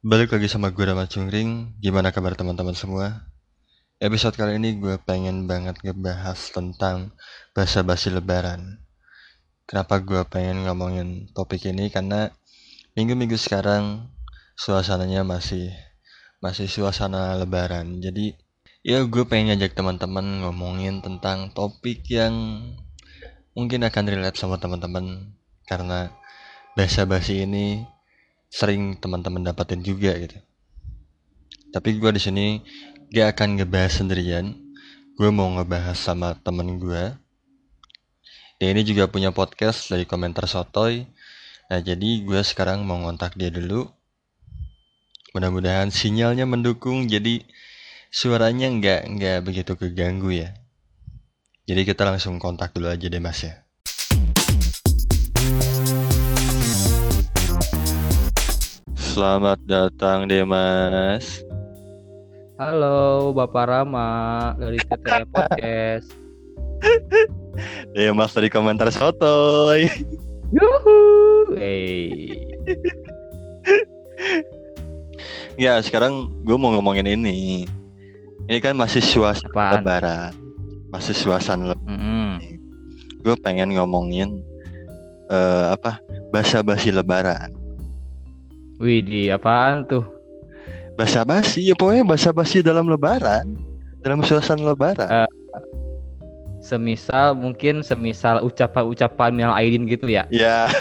Balik lagi sama gue Rama Cungring Gimana kabar teman-teman semua? Episode kali ini gue pengen banget ngebahas tentang bahasa basi lebaran Kenapa gue pengen ngomongin topik ini? Karena minggu-minggu sekarang suasananya masih masih suasana lebaran Jadi ya gue pengen ngajak teman-teman ngomongin tentang topik yang mungkin akan relate sama teman-teman Karena bahasa basi ini sering teman-teman dapatin juga gitu. Tapi gue di sini gak akan ngebahas sendirian. Gue mau ngebahas sama temen gue. Dia ini juga punya podcast dari komentar sotoy. Nah jadi gue sekarang mau ngontak dia dulu. Mudah-mudahan sinyalnya mendukung jadi suaranya nggak nggak begitu keganggu ya. Jadi kita langsung kontak dulu aja deh mas ya. Selamat datang deh mas. Halo Bapak Rama dari CT Podcast. Deh mas dari komentar sotoy. Yuhu. Hey. Ya sekarang gue mau ngomongin ini. Ini kan masih suasana Apaan? lebaran. Masih suasana lebaran. Mm-mm. Gue pengen ngomongin eh apa bahasa basi lebaran. Wih, di apaan tuh? Bahasa basi ya pokoknya bahasa basi dalam lebaran. Dalam suasana lebaran. Semisal mungkin semisal ucapan-ucapan minal aidin gitu ya. Ya.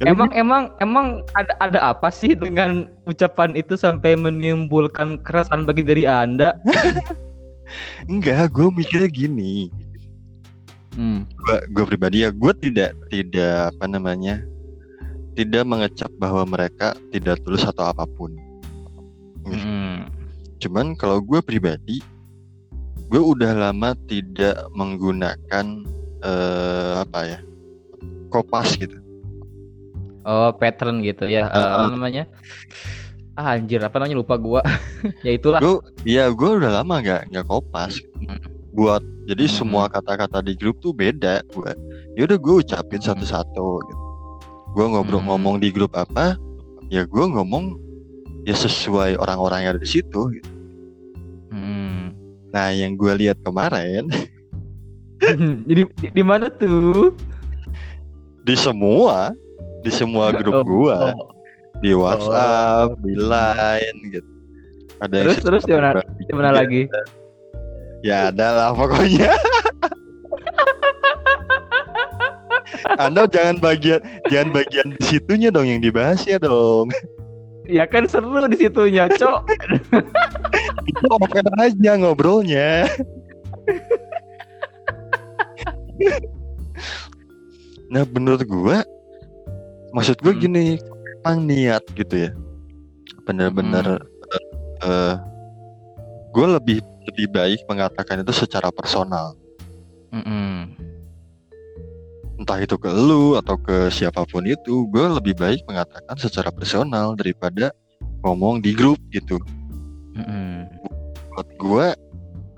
Emang emang emang ada ada apa sih dengan ucapan itu sampai menimbulkan kerasan bagi dari Anda? enggak, gue mikirnya gini. Hmm. Gue gue pribadi ya, gue tidak tidak apa namanya tidak mengecap bahwa mereka tidak tulus atau apa pun. Mm-mm. Cuman kalau gue pribadi, gue udah lama tidak menggunakan eh, apa ya kopas gitu. Oh, pattern gitu ya. Uh-uh. apa namanya? Ah, anjir, apa namanya lupa gua. ya itulah. Gue, ya gue udah lama nggak nggak kopas. Buat jadi Hmm. semua kata-kata di grup tuh beda. Gue, ya udah gue ucapin satu-satu. Gitu. Gue ngobrol Hmm. ngomong di grup apa, ya gue ngomong ya sesuai orang-orang yang ada di situ. Gitu. Hmm. Nah yang gue lihat kemarin Jadi di, di mana tuh? di semua di semua grup Oh, gue. oh. di WhatsApp, di Line gitu. Ada yang Terus terus di mana? Di mana lagi? Ya ada lah pokoknya. Anda jangan bagian jangan bagian situnya dong yang dibahas ya dong. Ya kan seru di situnya, Cok. Itu open aja ngobrolnya. nah menurut gua maksud gua Hmm. gini emang niat gitu ya bener-bener eh gue lebih lebih baik mengatakan itu secara personal Mm-mm. entah itu ke lu atau ke siapa pun itu gue lebih baik mengatakan secara personal daripada ngomong di grup gitu Mm-mm. buat gue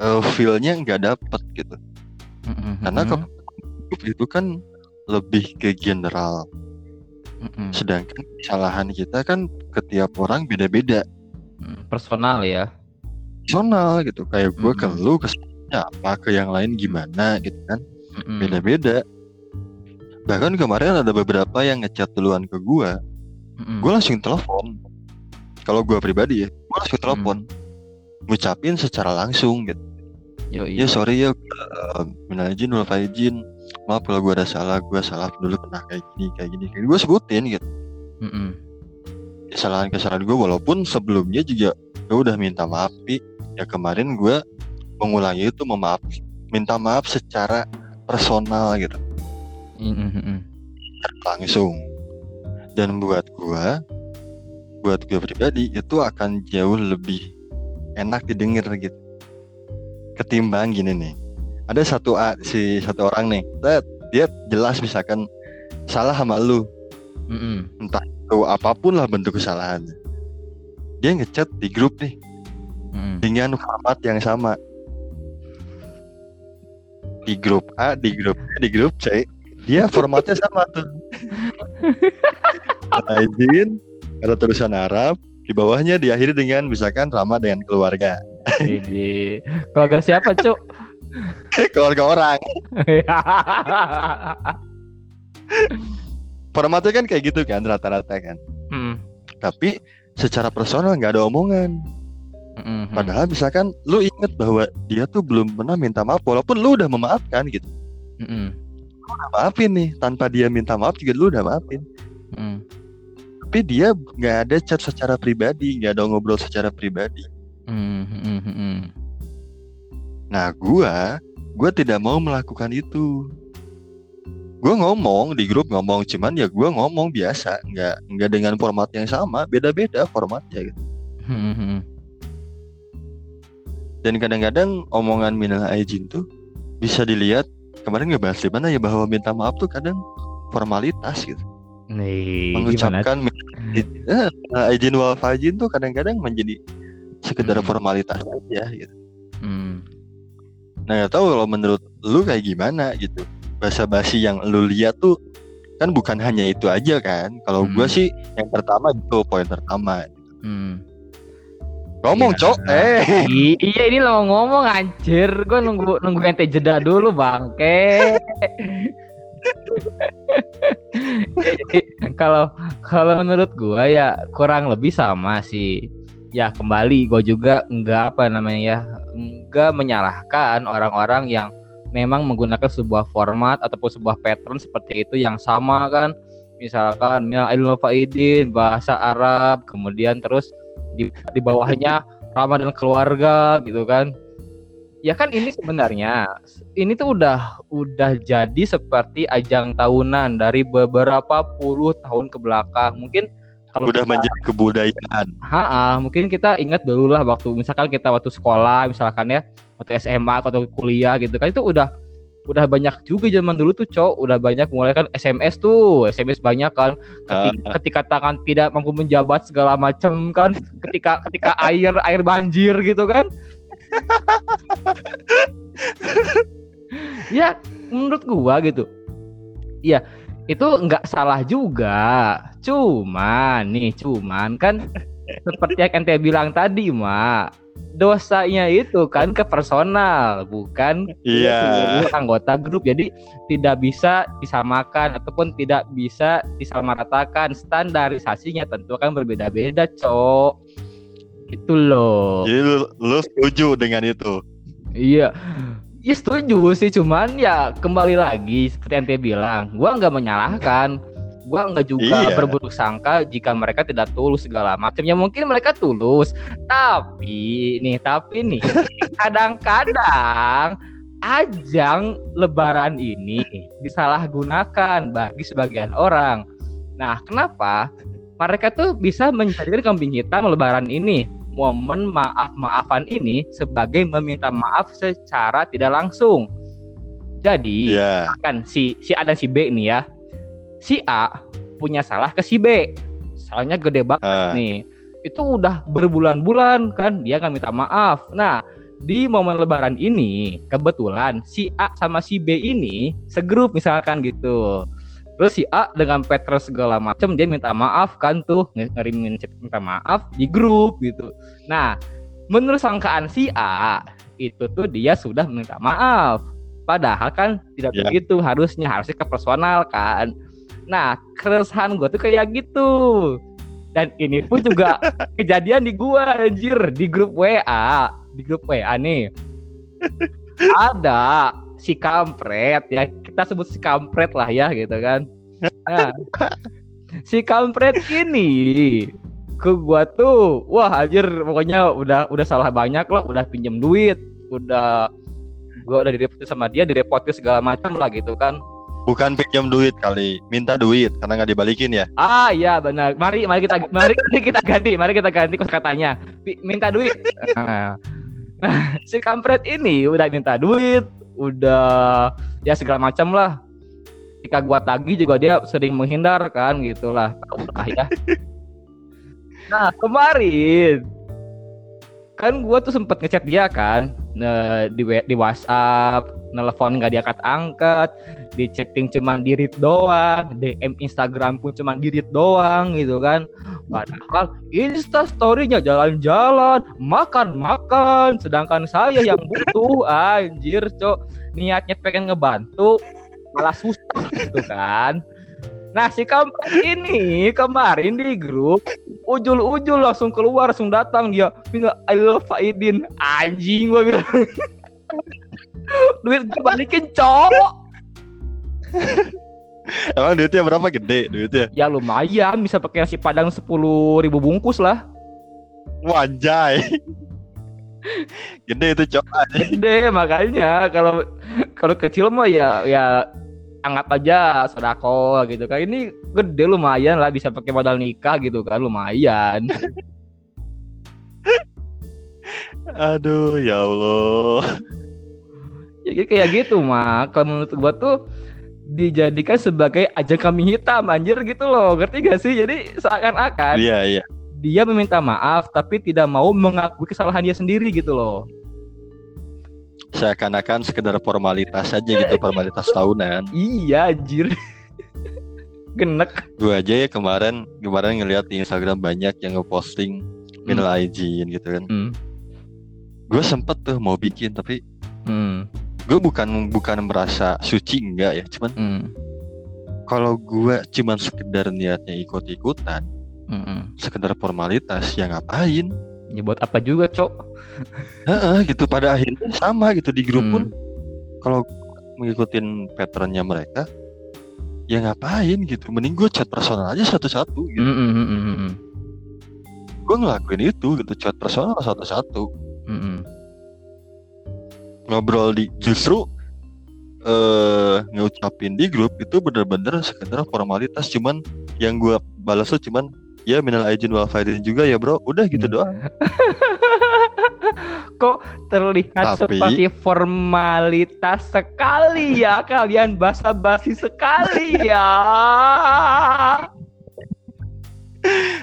eh, feelnya nggak dapet gitu Mm-mm. karena kalau grup itu kan lebih ke general Mm-mm. sedangkan kesalahan kita kan ke tiap orang beda-beda Mm, personal ya. Personal gitu. Kayak gue ke Mm-mm. lu kesalahannya apa ke yang lain gimana gitu kan. Beda-beda. Bahkan kemarin ada beberapa yang ngechat duluan ke gue Mm-mm. gue langsung telepon. Kalau gue pribadi ya gue langsung telepon. Ngucapin secara langsung gitu. Yoi. ya sorry ya uh, minal izin wal faizin maaf kalau gue ada salah gue salah dulu pernah kayak gini kayak gini kayak gue sebutin gitu. Mm-mm. kesalahan-kesalahan gue walaupun sebelumnya juga gue udah minta maaf tapi ya kemarin gue mengulangi itu memaaf minta maaf secara personal gitu. Mm-mm. langsung dan buat gua buat gua pribadi itu akan jauh lebih enak didengar gitu. Ketimbang gini nih. Ada satu a, si satu orang nih dia jelas misalkan salah sama lu. Mm-mm. tuh apa pun lah bentuk kesalahannya. Dia ngechat di grup nih Mm-mm. dengan format yang sama di grup A, di grup B, di grup C, dia formatnya sama tuh. Izin, ada tulisan Arab, di bawahnya diakhiri dengan misalkan ramah dengan keluarga. Ini keluarga siapa, Cuk? keluarga orang. Formatnya kan kayak gitu kan rata-rata kan. Hmm. Tapi secara personal nggak ada omongan. Hmm, hmm. Padahal misalkan lu inget bahwa dia tuh belum pernah minta maaf walaupun lu udah memaafkan gitu. Hmm, Udah maafin nih tanpa dia minta maaf juga lu udah maafin. hmm. Tapi dia nggak ada chat secara pribadi, nggak ada ngobrol secara pribadi. Hmm, hmm, hmm, hmm. Nah gua, gua tidak mau melakukan itu. Gua ngomong di grup ngomong, cuman ya gua ngomong biasa, nggak nggak dengan format yang sama, beda-beda formatnya. Gitu. Hmm, hmm. Dan kadang-kadang omongan minal aijin tuh bisa dilihat kemarin ngebahas di mana ya bahwa minta maaf tuh kadang formalitas gitu. Nih? Mengucapkan minal aijin- eh, minal aijin wal faizin tuh kadang-kadang menjadi sekedar Hmm. formalitas aja gitu. Hmm. Nah, gak tahu kalau menurut lu kayak gimana gitu. Bahasa basi yang lu lihat tuh kan bukan hanya itu aja kan. Kalau gua Hmm. sih yang pertama itu poin pertama. Hmm. Ngomong, Iya. Cok. Eh. Iya ini lo ngomong anjir, gue nunggu nunggu ente jeda dulu bangke. Kalau kalau menurut gua ya kurang lebih sama sih. Ya kembali gue juga enggak apa namanya ya enggak menyalahkan orang-orang yang memang menggunakan sebuah format ataupun sebuah pattern seperti itu yang sama kan misalkan ya ilmu faidin bahasa Arab kemudian terus di, di bawahnya Ramadan keluarga gitu kan ya kan ini sebenarnya ini tuh udah udah jadi seperti ajang tahunan dari beberapa puluh tahun ke belakang mungkin kalau Udah kita- menjadi kebudayaan. Ha, mungkin kita ingat dulu lah waktu misalkan kita waktu sekolah misalkan ya waktu SMA atau kuliah gitu kan itu udah udah banyak juga zaman dulu tuh cowok udah banyak mulai kan SMS tuh. SMS banyak kan. Ketika, ketika tangan tidak mampu menjabat segala macam kan. Ketika ketika air air banjir gitu kan. Ya menurut gua gitu. Ya itu nggak salah juga. Cuman nih cuman kan seperti yang ente bilang tadi mak dosanya itu kan ke personal bukan Iya. seluruh anggota grup jadi tidak bisa disamakan ataupun tidak bisa disamaratakan standarisasinya tentu kan berbeda-beda cok itu loh Jadi lu, lu setuju dengan itu. Iya. Ya setuju sih, cuman ya kembali lagi seperti yang dia bilang, gua nggak menyalahkan, gua nggak juga Iya. berburuk sangka jika mereka tidak tulus segala macam. Ya mungkin mereka tulus, tapi nih, tapi nih kadang-kadang ajang Lebaran ini disalahgunakan bagi sebagian orang. Nah, kenapa? Mereka tuh bisa menjadikan kambing hitam Lebaran ini momen maaf-maafan ini sebagai meminta maaf secara tidak langsung. Jadi Iya. kan si si A dan si B nih ya. Si A punya salah ke si B. Salahnya gede banget Ah, nih. Itu udah berbulan-bulan kan dia nggak minta maaf. Nah, di momen lebaran ini kebetulan si A sama si B ini segrup misalkan gitu. Terus si A dengan Peter segala macam dia minta maaf kan tuh ngirimin chat minta maaf di grup gitu. Nah, menurut sangkaan si A itu tuh dia sudah minta maaf. Padahal kan tidak Ya. begitu harusnya harusnya ke personal kan. Nah, keresahan gue tuh kayak gitu. Dan ini pun juga kejadian di gua anjir di grup WA, di grup WA nih. Ada si kampret ya, kita sebut si kampret lah ya gitu kan. Nah, si kampret ini ke gua tuh, wah anjir pokoknya udah udah salah banyak lah, udah pinjem duit, udah gua udah direpotin sama dia, direpotin segala macam lah gitu kan. Bukan pinjam duit kali, minta duit karena nggak dibalikin ya. Ah iya benar. Mari mari kita mari, kita ganti, mari kita ganti kosakatanya. Pi- Minta duit. Nah, nah, si kampret ini udah minta duit, udah ya segala macam lah. Jika gua tagih juga dia sering menghindar kan gitulah. Lah ya. Nah, kemarin kan gua tuh sempet ngechat dia kan. Eh, di di WhatsApp, nelpon nggak diangkat-angkat, di chatting cuman di read doang, DM Instagram pun cuman di read doang gitu kan. Padahal Insta story-nya jalan-jalan, makan-makan, sedangkan saya yang butuh anjir, Cok. Niatnya pengen ngebantu, malah susah gitu kan. Nah si kampret ini kemarin di grup ujul-ujul langsung keluar langsung datang dia bilang I love Faidin anjing gua bilang. Duit gue balikin cowok Emang duitnya berapa? Gede duitnya? ya lumayan. Bisa pakai nasi padang sepuluh ribu bungkus lah. Wanjay. gede itu cok. gede makanya. Kalau kalau kecil mah ya ya anggap aja sodako gitu kan. Ini gede lumayan lah bisa pakai modal nikah gitu kan lumayan. Aduh ya Allah. ya kayak gitu mah kalau menurut gua tuh dijadikan sebagai ajang kambing hitam anjir gitu loh. Ngerti gak sih? Jadi seakan-akan Iya iya. dia meminta maaf tapi tidak mau mengakui kesalahan dia sendiri gitu loh Seakan-akan sekedar formalitas aja gitu formalitas tahunan. iya anjir genek Gue aja ya kemarin kemarin ngeliat di Instagram banyak yang ngeposting minal aijin gitu kan. hmm. Gue sempet tuh mau bikin tapi Hmm. gue bukan bukan merasa suci enggak ya cuman Hmm. kalau gue cuman sekedar niatnya ikut-ikutan Hmm. sekedar formalitas ya ngapain ya buat apa juga cok? Heeh, gitu. Pada akhirnya sama gitu di grup pun. Hmm. kalau mengikutin patternnya mereka ya ngapain gitu. Mending gue chat personal aja satu-satu gitu. Hmm, hmm. gue ngelakuin itu gitu chat personal satu-satu. Hmm, hmm. ngobrol di justru eh ngucapin di grup itu bener-bener sekedar formalitas. Cuman yang gue balas tuh cuman ya minal aijin wal faizin juga ya bro udah gitu Hmm. doang kok terlihat Tapi- seperti formalitas sekali ya kalian basa-basi sekali ya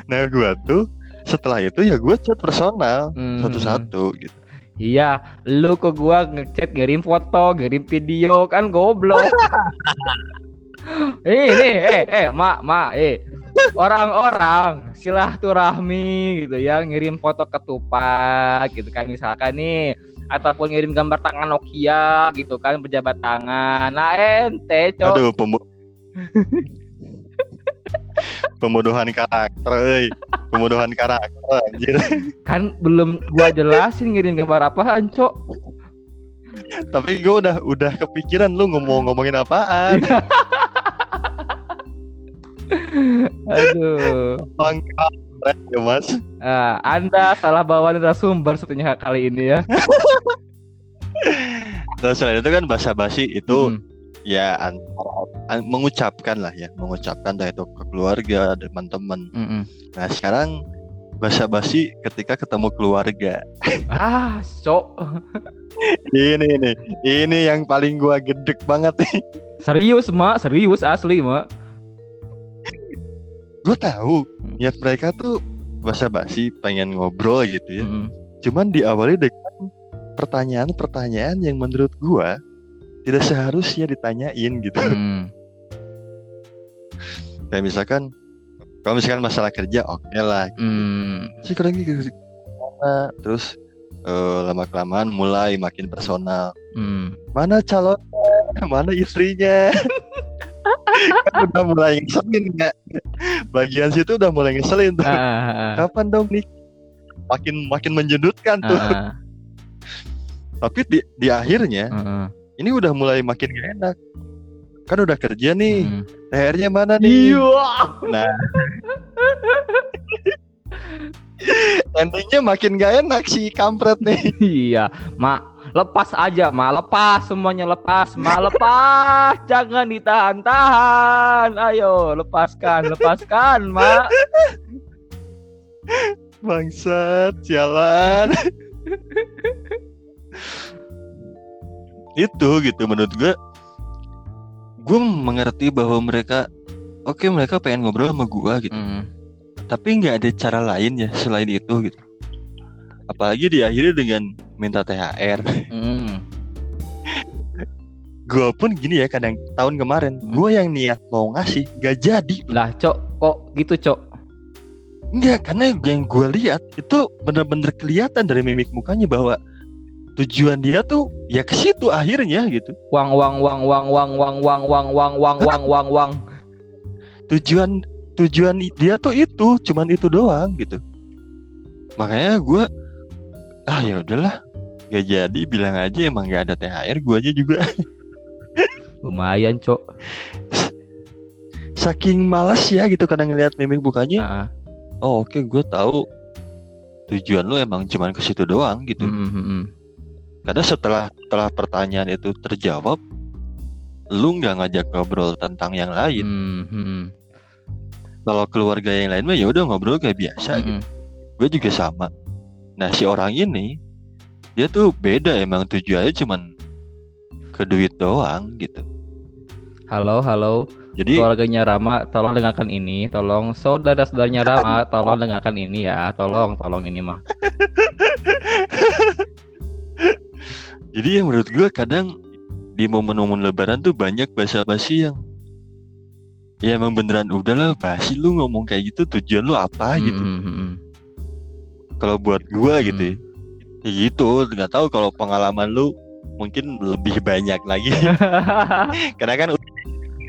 nah gue tuh setelah itu ya gue chat personal Hmm. satu-satu gitu Iya, lu ke gua ngechat ngirim foto, ngirim video kan goblok. eh, nih, eh, eh, mak, mak, eh. Orang-orang silaturahmi gitu ya, ngirim foto ketupat gitu kan misalkan nih ataupun ngirim gambar tangan Nokia gitu kan pejabat tangan. Nah, ente, cok. aduh pemu pembodohan karakter euy. pembodohan karakter anjir Kan belum gua jelasin ngirim gambar apaan, cok. tapi gue udah udah kepikiran lu ngomong ngomongin apaan Aduh. lengkap ya mas Ah, anda salah bawa narasumber sepertinya kali ini ya. Terus selain itu kan bahasa basi itu Hmm. ya antara an- mengucapkan lah ya mengucapkan entah itu ke keluarga teman-teman Mm-mm. nah sekarang bahasa basi ketika ketemu keluarga Ah, sok ini nih ini yang paling gua gedek banget nih serius mak, serius asli mak. Gue tahu niat mereka tuh bahasa basi pengen ngobrol gitu ya. Mm-mm. cuman diawali dengan pertanyaan-pertanyaan yang menurut gua tidak seharusnya ditanyain gitu. Mm. kayak misalkan kalau misalkan masalah kerja oke lah Mm. sih kurang gitu mana? Terus eh, lama kelamaan mulai makin personal. Mm. mana calon mana istrinya kan udah mulai ngeselin nggak bagian situ udah mulai ngeselin tuh. Ah. kapan dong nih? Makin makin menjedutkan tuh. Ah, tapi di, di akhirnya ah. ini udah mulai makin gak enak. Kan udah kerja nih. Mm. THR-nya mana nih? Iya. nah. Endingnya makin gak enak si kampret nih. Iya, mak lepas aja, mak lepas semuanya lepas, mak lepas, jangan ditahan-tahan, ayo lepaskan, lepaskan, mak. Bangsat, jalan. itu gitu menurut gue. Gue mengerti bahwa mereka, oke mereka pengen ngobrol sama gue gitu. Mm. Tapi nggak ada cara lain ya selain itu gitu. Apalagi diakhiri dengan minta THR Hmm. gue pun gini ya kadang tahun kemarin Hmm. gue yang niat mau ngasih gak jadi Lah, Cok, kok gitu, Cok? Enggak, karena yang gue lihat itu bener-bener kelihatan dari mimik mukanya bahwa tujuan dia tuh ya ke situ akhirnya gitu. Wang wang wang wang wang wang wang wang wang wang wang wang wang. Tujuan tujuan dia tuh itu, cuman itu doang gitu. Makanya gue ah ya udahlah, gak jadi bilang aja emang gak ada THR, gue aja juga Lumayan, Cok. saking malas ya gitu kadang ngeliat mimik mukanya. Heeh. Oh oke, gue tahu tujuan lu emang cuman ke situ doang gitu. Hmm, hmm. Karena setelah setelah pertanyaan itu terjawab, lu nggak ngajak ngobrol tentang yang lain. Hmm, hmm, Kalau keluarga yang lain mah ya udah ngobrol kayak biasa. hmm. Gue juga sama. Nah si orang ini dia tuh beda emang tujuannya cuman ke duit doang gitu. Halo, halo. Jadi Keluarganya Rama, tolong dengarkan ini. Tolong saudara-saudaranya Rama, tolong dengarkan ini ya. Tolong, tolong ini mah. jadi yang menurut gue kadang di momen-momen lebaran tuh banyak basa-basi yang ya emang beneran udahlah basi lu ngomong kayak gitu tujuan lu apa Hmm, gitu. hmm, hmm. Kalau buat gua gitu ya. Hmm. Ya gitu, nggak tahu kalau pengalaman lu mungkin lebih banyak lagi. Karena kan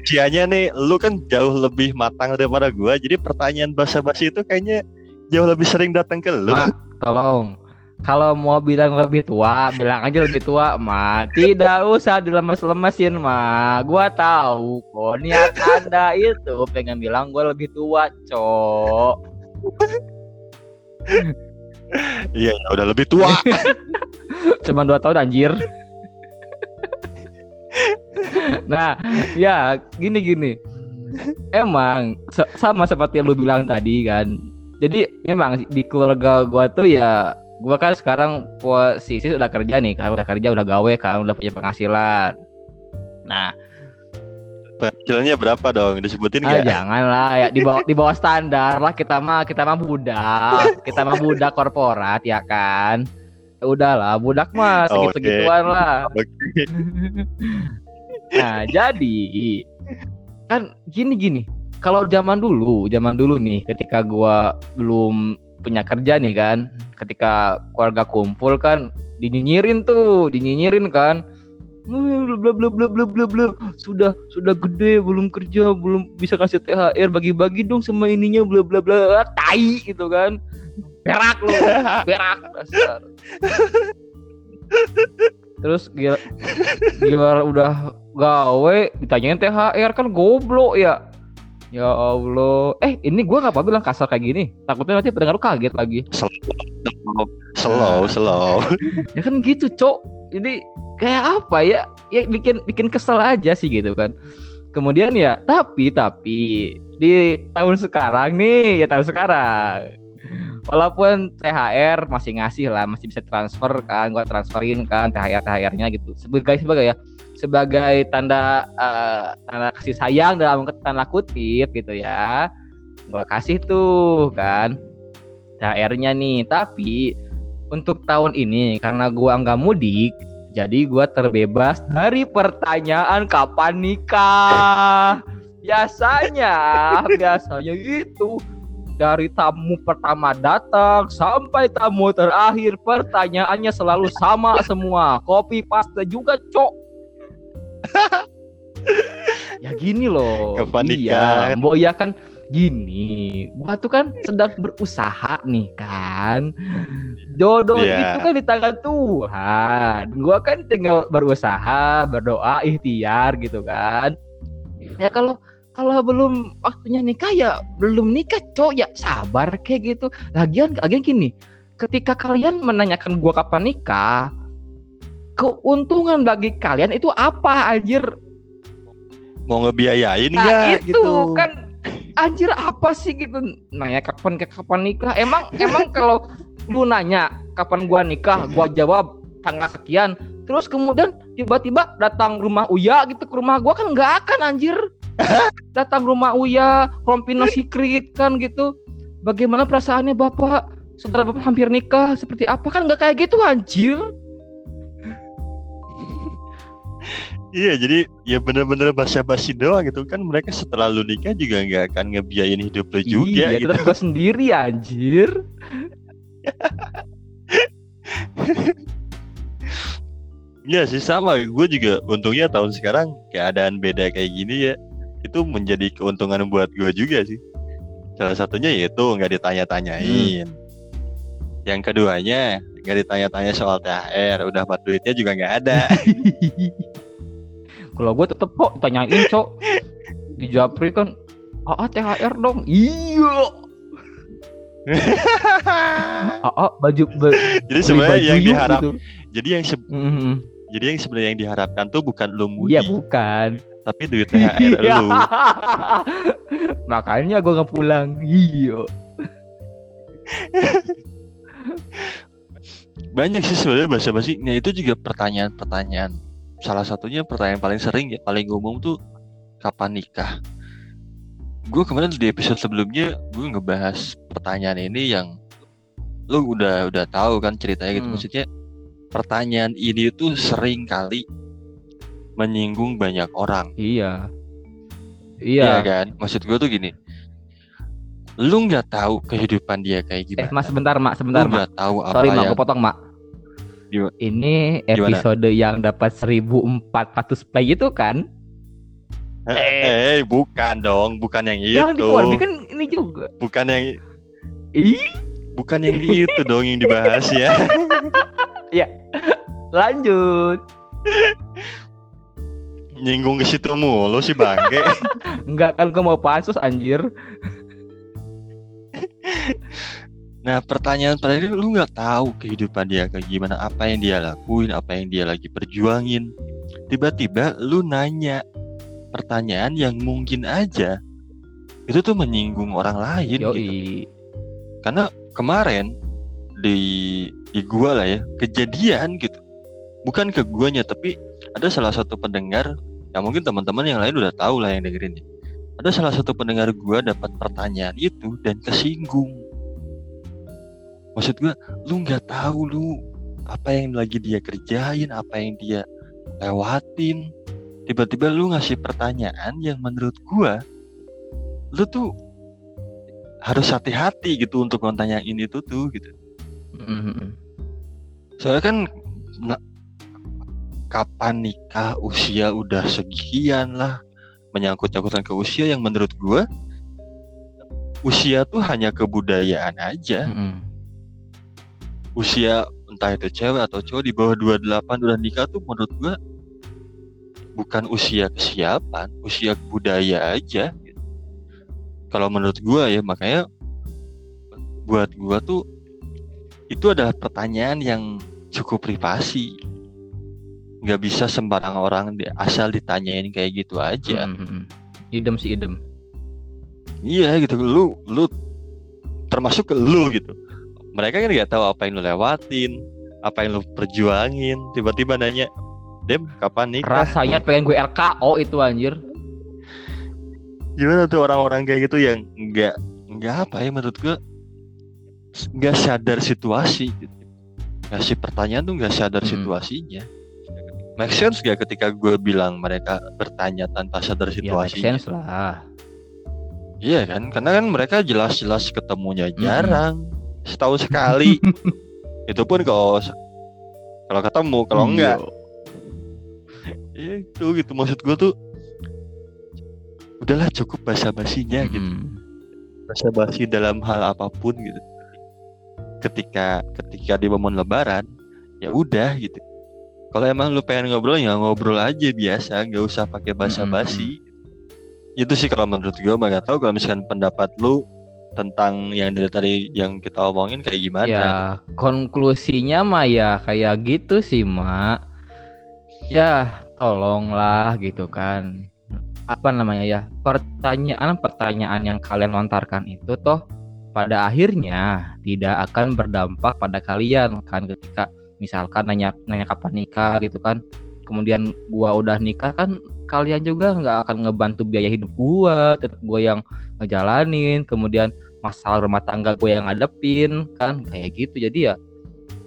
usianya nih, lu kan jauh lebih matang daripada gua. Jadi pertanyaan basa-basi itu kayaknya jauh lebih sering datang ke lu. Mak, tolong. Kalau mau bilang lebih tua, bilang aja lebih tua, Ma. Tidak usah dilemes-lemesin, Ma. Gua tahu kok niat Anda itu pengen bilang gua lebih tua, Cok. Iya, ya udah lebih tua. Cuma dua tahun anjir. nah, ya gini gini. Emang sama seperti yang lu bilang tadi kan. Jadi memang di keluarga gua tuh ya gua kan sekarang posisi udah kerja nih kan udah kerja udah gawe kan udah punya penghasilan. Nah, Penghasilannya berapa dong? Disebutin ah, nggak? jangan lah ya di bawah di bawah standar lah kita mah kita mah budak, kita mah budak korporat ya kan. Ya Udahlah, budak mah Oke. segitu-segituan lah. Nah, jadi kan gini-gini. Kalau zaman dulu, zaman dulu nih ketika gua belum punya kerja nih kan, ketika keluarga kumpul kan dinyinyirin tuh, dinyinyirin kan. "Eh, Bla bla bla bla bla bla. Sudah sudah gede belum kerja, belum bisa kasih THR, bagi-bagi dong sama ininya bla bla bla. Tai gitu kan. Berak lu, berak dasar. Terus gila, gila udah gawe ditanyain THR kan goblok ya. Ya Allah. Eh, ini gua nggak apa bilang kasar kayak gini. Takutnya nanti pendengar lu kaget lagi. Slow, slow, slow. Ya kan gitu, Cok. Jadi kayak apa ya? Ya bikin bikin kesel aja sih gitu kan. Kemudian ya, tapi tapi di tahun sekarang nih, ya tahun sekarang. Walaupun THR masih ngasih lah, masih bisa transfer kan, gua transferin kan THR THR-nya gitu. Sebagai sebagai ya sebagai tanda eh, tanda kasih sayang dalam tanda kutip gitu ya. Gua kasih tuh kan THR-nya nih, tapi untuk tahun ini karena gua nggak mudik, jadi gua terbebas dari pertanyaan kapan nikah. Biasanya, biasanya itu dari tamu pertama datang sampai tamu terakhir pertanyaannya selalu sama semua. Copy paste juga, Cok. ya gini loh. Kapan iya, nikah? Mbok ya kan gini. Gua tuh kan sedang berusaha nih kan. Jodoh Iya. itu kan di tangan Tuhan. Gua kan tinggal berusaha, berdoa, ikhtiar gitu kan. Ya kalau kalau belum waktunya nikah ya belum nikah cok ya sabar kayak gitu. Lagian lagian gini, ketika kalian menanyakan gua kapan nikah, keuntungan bagi kalian itu apa anjir? Mau ngebiayain Nah, nggak itu gitu? kan anjir apa sih? gitu. Nanya kapan kapan nikah? Emang emang kalau lu nanya kapan gua nikah? Gua jawab tanggal sekian. Terus kemudian tiba-tiba datang rumah Uya gitu ke rumah gua kan nggak akan anjir. Datang rumah Uya Rompino Secret kan gitu. Bagaimana perasaannya bapak? Saudara bapak hampir nikah seperti apa? Kan nggak kayak gitu anjir Iya jadi ya bener-bener basa-basi doang gitu kan mereka setelah lu nikah juga nggak akan ngebiayain hidup lu juga iya, gitu. gua sendiri anjir Iya sih sama gue juga untungnya tahun sekarang keadaan beda kayak gini ya itu menjadi keuntungan buat gue juga sih. Salah satunya yaitu nggak ditanya-tanyain. Yang keduanya nggak ditanya-tanya soal THR, udah buat duitnya juga nggak ada. kalau gua tetep kok tanyain cok di Japri kan AA THR dong iya AA baju ba- jadi sebenarnya yang diharap, gitu. jadi yang se- Mhm. jadi yang sebenarnya yang diharapkan tuh bukan lu mudi, Iya bukan tapi duit THR lu. Makanya gue nggak pulang. Iya. Banyak sih sebenarnya basa-basi. Nah itu juga pertanyaan-pertanyaan. Salah satunya pertanyaan paling sering ya, paling umum tuh kapan nikah. Gue kemarin di episode sebelumnya gue ngebahas pertanyaan ini yang lu udah udah tahu kan ceritanya gitu. Hmm. Maksudnya pertanyaan ini tuh sering kali menyinggung banyak orang. Iya. Iya Iya. kan? Maksud gue tuh gini. Lu nggak tahu kehidupan dia kayak Eh, gimana. mas sebentar, mak, lu sebentar, mak. nggak tahu apa Sorry, mak, yang gue potong, mak. Gimana? Ini Gimana? episode yang dapat 1400 play itu kan? Eh, eh, bukan dong, bukan yang Yang itu. di Warbi kan ini juga. Bukan yang Ih, bukan yang itu dong yang dibahas ya. lanjut. Nyinggung ke situ mulu sih bangke. Enggak kan gue mau pansus anjir. Nah, pertanyaan pada ini lu nggak tahu kehidupan dia kayak gimana, apa yang dia lakuin, apa yang dia lagi perjuangin. Tiba-tiba lu nanya pertanyaan yang mungkin aja itu tuh menyinggung orang lain gitu. Yoi. Karena kemarin di di gua lah ya kejadian gitu. Bukan ke guanya tapi ada salah satu pendengar yang mungkin teman-teman yang lain udah tahu lah yang dengerin. ya. Ada salah satu pendengar gua dapat pertanyaan itu dan kesinggung. Maksud gua, lu nggak tahu lu apa yang lagi dia kerjain, apa yang dia lewatin. Tiba-tiba lu ngasih pertanyaan yang menurut gua lu tuh harus hati-hati gitu untuk nanyain itu tuh gitu. Mhm. Soalnya kan na- kapan nikah usia udah sekian lah menyangkut-nyangkutan ke usia yang menurut gua usia tuh hanya kebudayaan aja. Mhm. Usia entah itu cewek atau cowok di bawah 28 udah nikah tuh menurut gua bukan usia kesiapan, usia budaya aja. gitu. Kalau menurut gua ya makanya buat gua tuh itu adalah pertanyaan yang cukup privasi. Nggak bisa sembarang orang asal ditanyain kayak gitu aja. Mhm. Idem sih idem. Iya gitu, lu lu termasuk ke lu gitu. Mereka kan nggak tahu apa yang lu lewatin, apa yang lu perjuangin. Tiba-tiba nanya, Dem, kapan nikah? Rasanya pengen gue RKO itu anjir. Gimana tuh orang-orang kayak gitu yang nggak nggak apa ya menurut gua nggak sadar situasi gitu. Ngasih pertanyaan tuh nggak sadar Hmm. situasinya. Make sense gak ketika gue bilang mereka bertanya tanpa sadar Ya make sense lah. Iya kan, karena kan mereka jelas-jelas ketemunya Mm-mm. jarang, setahun sekali. Itu pun kalau kalau ketemu, kalau Iya. enggak, ya itu gitu maksud gue tuh. Udahlah cukup basa-basinya gitu, Mhm. basa-basi dalam hal apa pun gitu. Ketika ketika di momen Lebaran, ya udah gitu. Kalau emang lu pengen ngobrol ya ngobrol aja biasa, nggak usah pakai basa-basi. Itu sih kalau menurut gue, mah nggak tahu kalau misalkan pendapat lu tentang yang dari tadi yang kita omongin kayak gimana? Ya konklusinya mah ya kayak gitu sih mak. Ya tolonglah gitu kan. Apa namanya ya pertanyaan-pertanyaan yang kalian lontarkan itu toh pada akhirnya tidak akan berdampak pada kalian kan ketika misalkan nanya nanya kapan nikah gitu kan. Kemudian gua udah nikah kan kalian juga nggak akan ngebantu biaya hidup gua, tetap gua yang ngejalanin. Kemudian masalah rumah tangga gue yang ngadepin kan kayak gitu. Jadi ya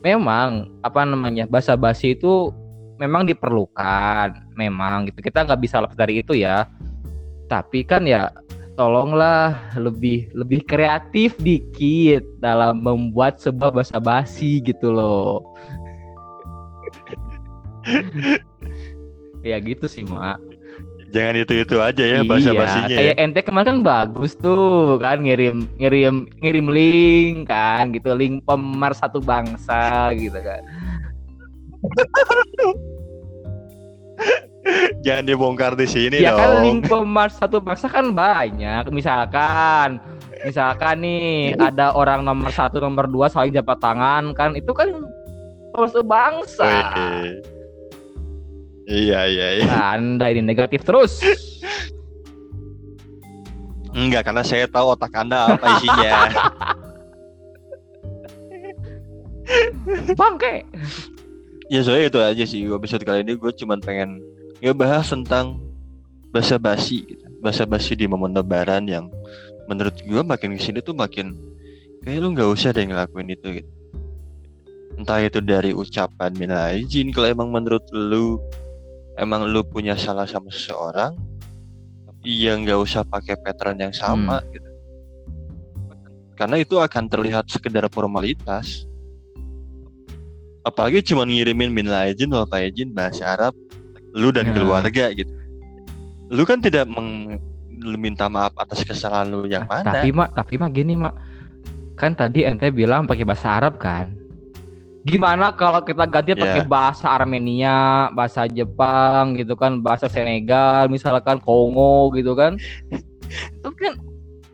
memang apa namanya bahasa basi itu memang diperlukan memang gitu. Kita nggak bisa lepas dari itu ya. Tapi kan ya tolonglah lebih lebih kreatif dikit dalam membuat sebuah bahasa basi gitu loh. Ya gitu sih mak Jangan itu-itu aja ya bahasa iya, basinya. kayak Ya. ente kemarin kan bagus tuh kan ngirim ngirim ngirim link kan gitu link pemar satu bangsa gitu kan Jangan dibongkar di sini ya kan dong. link pemar satu bangsa kan banyak misalkan misalkan nih ada orang nomor satu nomor dua saling jabat tangan kan itu kan satu bangsa Wih. Iya iya iya. Nah, anda ini negatif terus Enggak karena saya tahu otak anda apa isinya. bangke ya soalnya itu aja sih episode kali ini gue cuman pengen ngebahas tentang bahasa basi gitu. bahasa basi di momen lebaran yang menurut gue makin ke sini tuh makin kayak lu nggak usah deh ngelakuin itu gitu. entah itu dari ucapan minta izin kalau emang menurut lu emang lu punya salah sama seseorang ya nggak usah pakai pattern yang sama gitu. Karena itu akan terlihat sekedar formalitas. Apalagi cuma ngirimin minta izin wal izin bahasa Arab lu dan Ya. keluarga gitu. Lu kan tidak meng lu minta maaf atas kesalahan lu yang mana. Tapi mak, tapi mak gini mak, kan tadi ente bilang pakai bahasa Arab kan? Gimana kalau kita ganti Ya. pakai bahasa Armenia, bahasa Jepang gitu kan, bahasa Senegal, misalkan Kongo gitu kan? Itu kan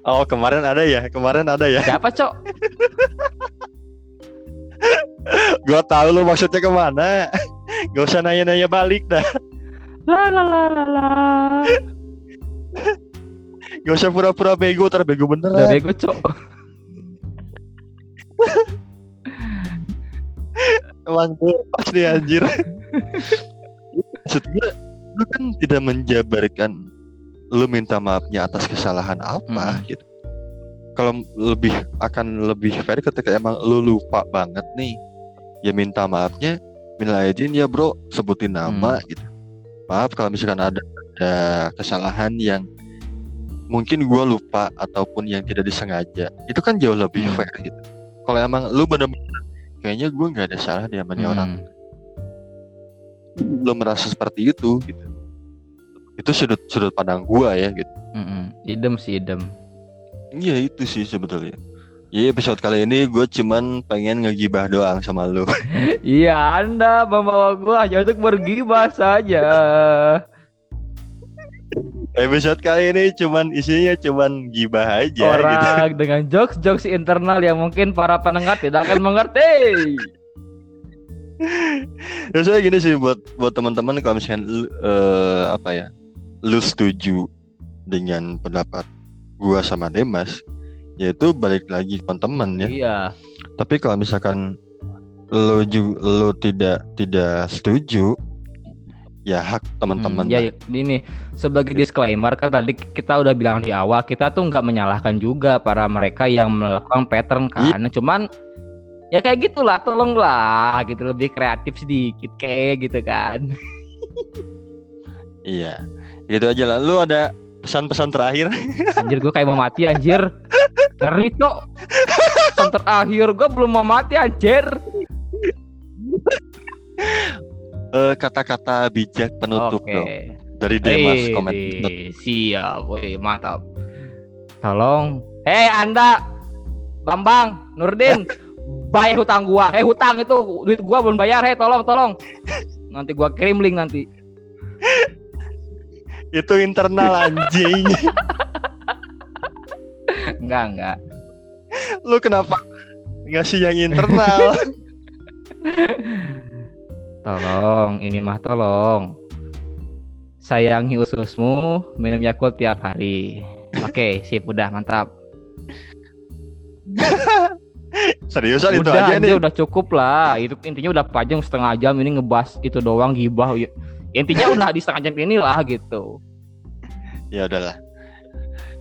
oh kemarin ada ya kemarin ada ya siapa cok? gua tahu lu maksudnya ke mana gak usah nanya-nanya balik dah La la la la la. gak usah pura-pura bego ntar bego Udah beneran bego cok. Emang pas nih anjir. Maksud gue lu kan tidak menjabarkan lu minta maafnya atas kesalahan apa Hmm. gitu. Kalau lebih akan lebih fair ketika emang lu lupa banget nih ya minta maafnya minta izin ya bro sebutin nama gitu. Maaf kalau misalkan ada, ada kesalahan yang mungkin gua lupa ataupun yang tidak disengaja itu kan jauh lebih Hmm. fair gitu. Kalau emang lu bener-bener kayaknya gua nggak ada salah di orang Hmm. belum merasa seperti itu gitu itu sudut sudut pandang gua ya gitu Mm-mm. Idem sih idem. iya itu sih sebetulnya Iya episode kali ini gue cuman pengen ngegibah doang sama lu Iya, Anda membawa gua hanya untuk bergibah saja. Episode kali ini cuman isinya cuman gibah aja gitu Orang dengan jokes-jokes internal yang mungkin para pendengar tidak akan mengerti. Terus saya gini sih buat buat teman-teman kalau misalnya lu, eh, apa ya lu setuju dengan pendapat gua sama Demas yaitu balik lagi teman-teman ya Iya. Tapi kalau misalkan juga lo tidak tidak setuju, ya hak teman-teman. Hmm, ya ini sebagai disclaimer kan tadi kita udah bilang di awal kita tuh nggak menyalahkan juga para mereka yang melakukan pattern kan. Cuman ya kayak gitulah tolonglah gitu lebih kreatif sedikit kayak gitu kan. Iya, gitu aja lah. Lu ada pesan-pesan terakhir? Anjir gue kayak mau mati anjir. Ngeri cok. Pesan terakhir gue belum mau mati anjir. Eh, kata-kata bijak penutup Oke. dong dari Demas Wih, komen. wih, siap, wih, mantap. Tolong, hei Anda, Bambang, Nurdin, bayar hutang gua. Eh hutang itu duit gua belum bayar, hei tolong, tolong. Nanti gua kirim link nanti. Itu internal anjing. Enggak, enggak. lu kenapa ngasih yang internal? Tolong, ini mah tolong. Sayangi ususmu, minum Yakult tiap hari. Oke, sip, udah mantap. Seriusan itu udah, aja anjir, nih. udah cukup lah. Itu intinya udah panjang setengah jam ini ngebahas itu doang gibah. Intinya udah di setengah jam ini lah gitu. Ya udahlah.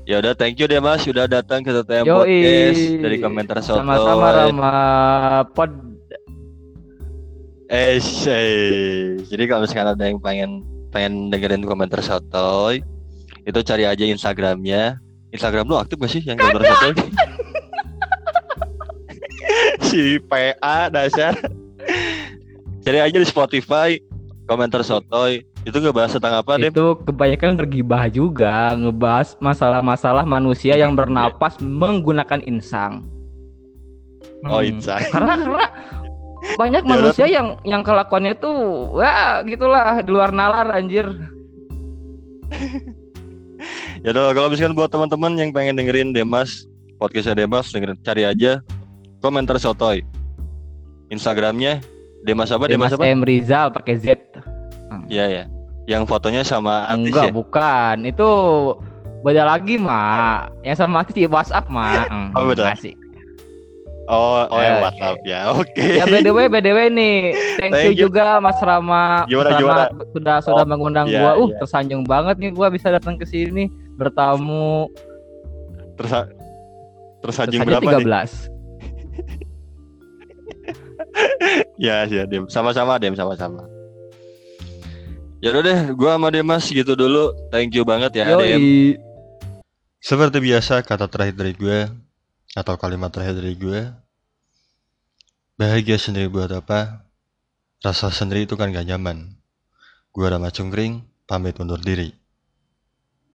Ya udah thank you deh Mas sudah datang ke TTM. Podcast dari komentar soto. Sama-sama Rama Pod. Eh, jadi kalau misalkan ada yang pengen pengen dengerin komentar sotoy, itu cari aja Instagramnya. Instagram lu aktif gak sih yang komentar sotoy? si PA dasar. Cari aja di Spotify komentar sotoy. Itu ngebahas tentang apa deh? Itu kebanyakan bergibah juga, ngebahas masalah-masalah manusia yang bernapas menggunakan insang. Oh, Hmm. insang. Karena karena banyak Ya udah. manusia yang yang kelakuannya tuh wah gitulah di luar nalar anjir. Ya udah kalau misalkan buat teman-teman yang pengen dengerin Demas podcastnya Demas dengerin cari aja komentar sotoy. Instagramnya Demas apa? Demas, Demas apa? M Rizal pakai Z. Iya ya. Yang fotonya sama artis Enggak, ya? bukan. Itu beda lagi, Mak. Yang sama artis di WhatsApp, Mak. Hmm, Oh, beda. Asik. Oh, oh yang Eh, WhatsApp ya. Oke. Ya BDW BDW nih. Thank, Thank you you. juga Mas Rama. Gimana, Rama gimana? sudah sudah Oh, mengundang iya, gua. Uh, iya. tersanjung banget nih gua bisa datang ke sini bertamu Terus tersanjung saja berapa 13. nih? Ya, ya, Dem. Sama-sama, Dem, sama-sama. Ya udah deh, gua sama Demas gitu dulu. Thank you banget ya, Dem. Yoi. Seperti biasa, kata terakhir dari gue atau kalimat terakhir dari gue, bahagia sendiri buat apa? Rasa sendiri itu kan gak nyaman. Gue Rama Cungkring, pamit undur diri.